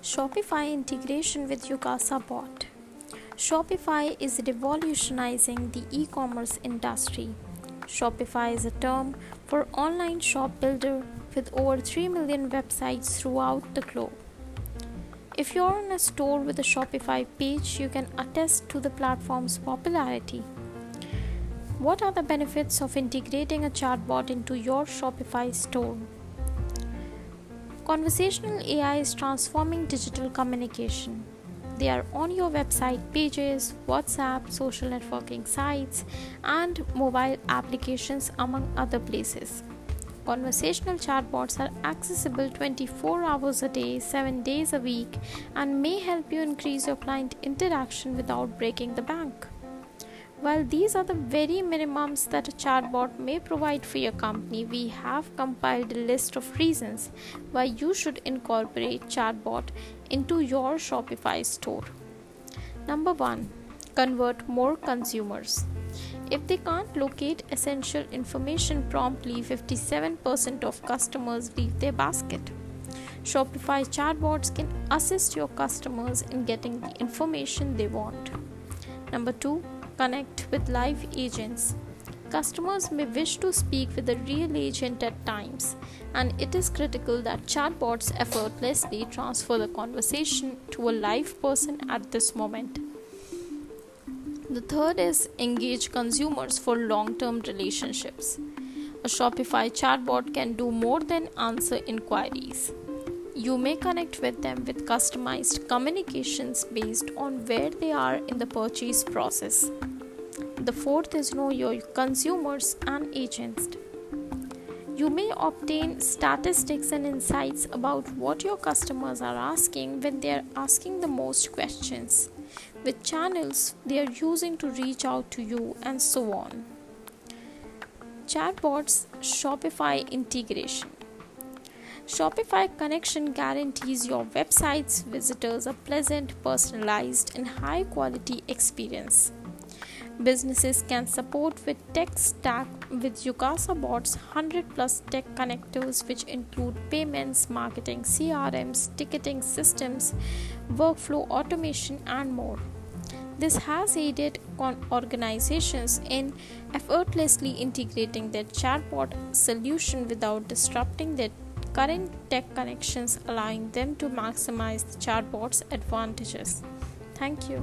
Shopify integration with Yugasa Bot. Shopify is revolutionizing the e commerce industry. Shopify is a term for online shop builder with over 3 million websites throughout the globe. If you're in a store with a Shopify page, you can attest to the platform's popularity. What are the benefits of integrating a chatbot into your Shopify store? Conversational AI is transforming digital communication. They are on your website pages, WhatsApp, social networking sites, and mobile applications, among other places. Conversational chatbots are accessible 24 hours a day, 7 days a week, and may help you increase your client interaction without breaking the bank. While these are the very minimums that a chatbot may provide for your company, we have compiled a list of reasons why you should incorporate chatbot into your Shopify store. Number 1 Convert more consumers. If they can't locate essential information promptly, 57% of customers leave their basket. Shopify chatbots can assist your customers in getting the information they want. Number 2 connect with live agents. Customers may wish to speak with a real agent at times, and it is critical that chatbots effortlessly transfer the conversation to a live person at this moment. The third is engage consumers for long term relationships. A Shopify chatbot can do more than answer inquiries. You may connect with them with customized communications based on where they are in the purchase process. The fourth is know your consumers and agents. You may obtain statistics and insights about what your customers are asking when they are asking the most questions, which channels they are using to reach out to you, and so on. Chatbots Shopify integration. Shopify Connection guarantees your website's visitors a pleasant, personalized, and high quality experience. Businesses can support with tech stack with Yugasa Bot's 100 plus tech connectors, which include payments, marketing, CRMs, ticketing systems, workflow automation, and more. This has aided organizations in effortlessly integrating their chatbot solution without disrupting their current tech connections, allowing them to maximize the chatbot's advantages. Thank you.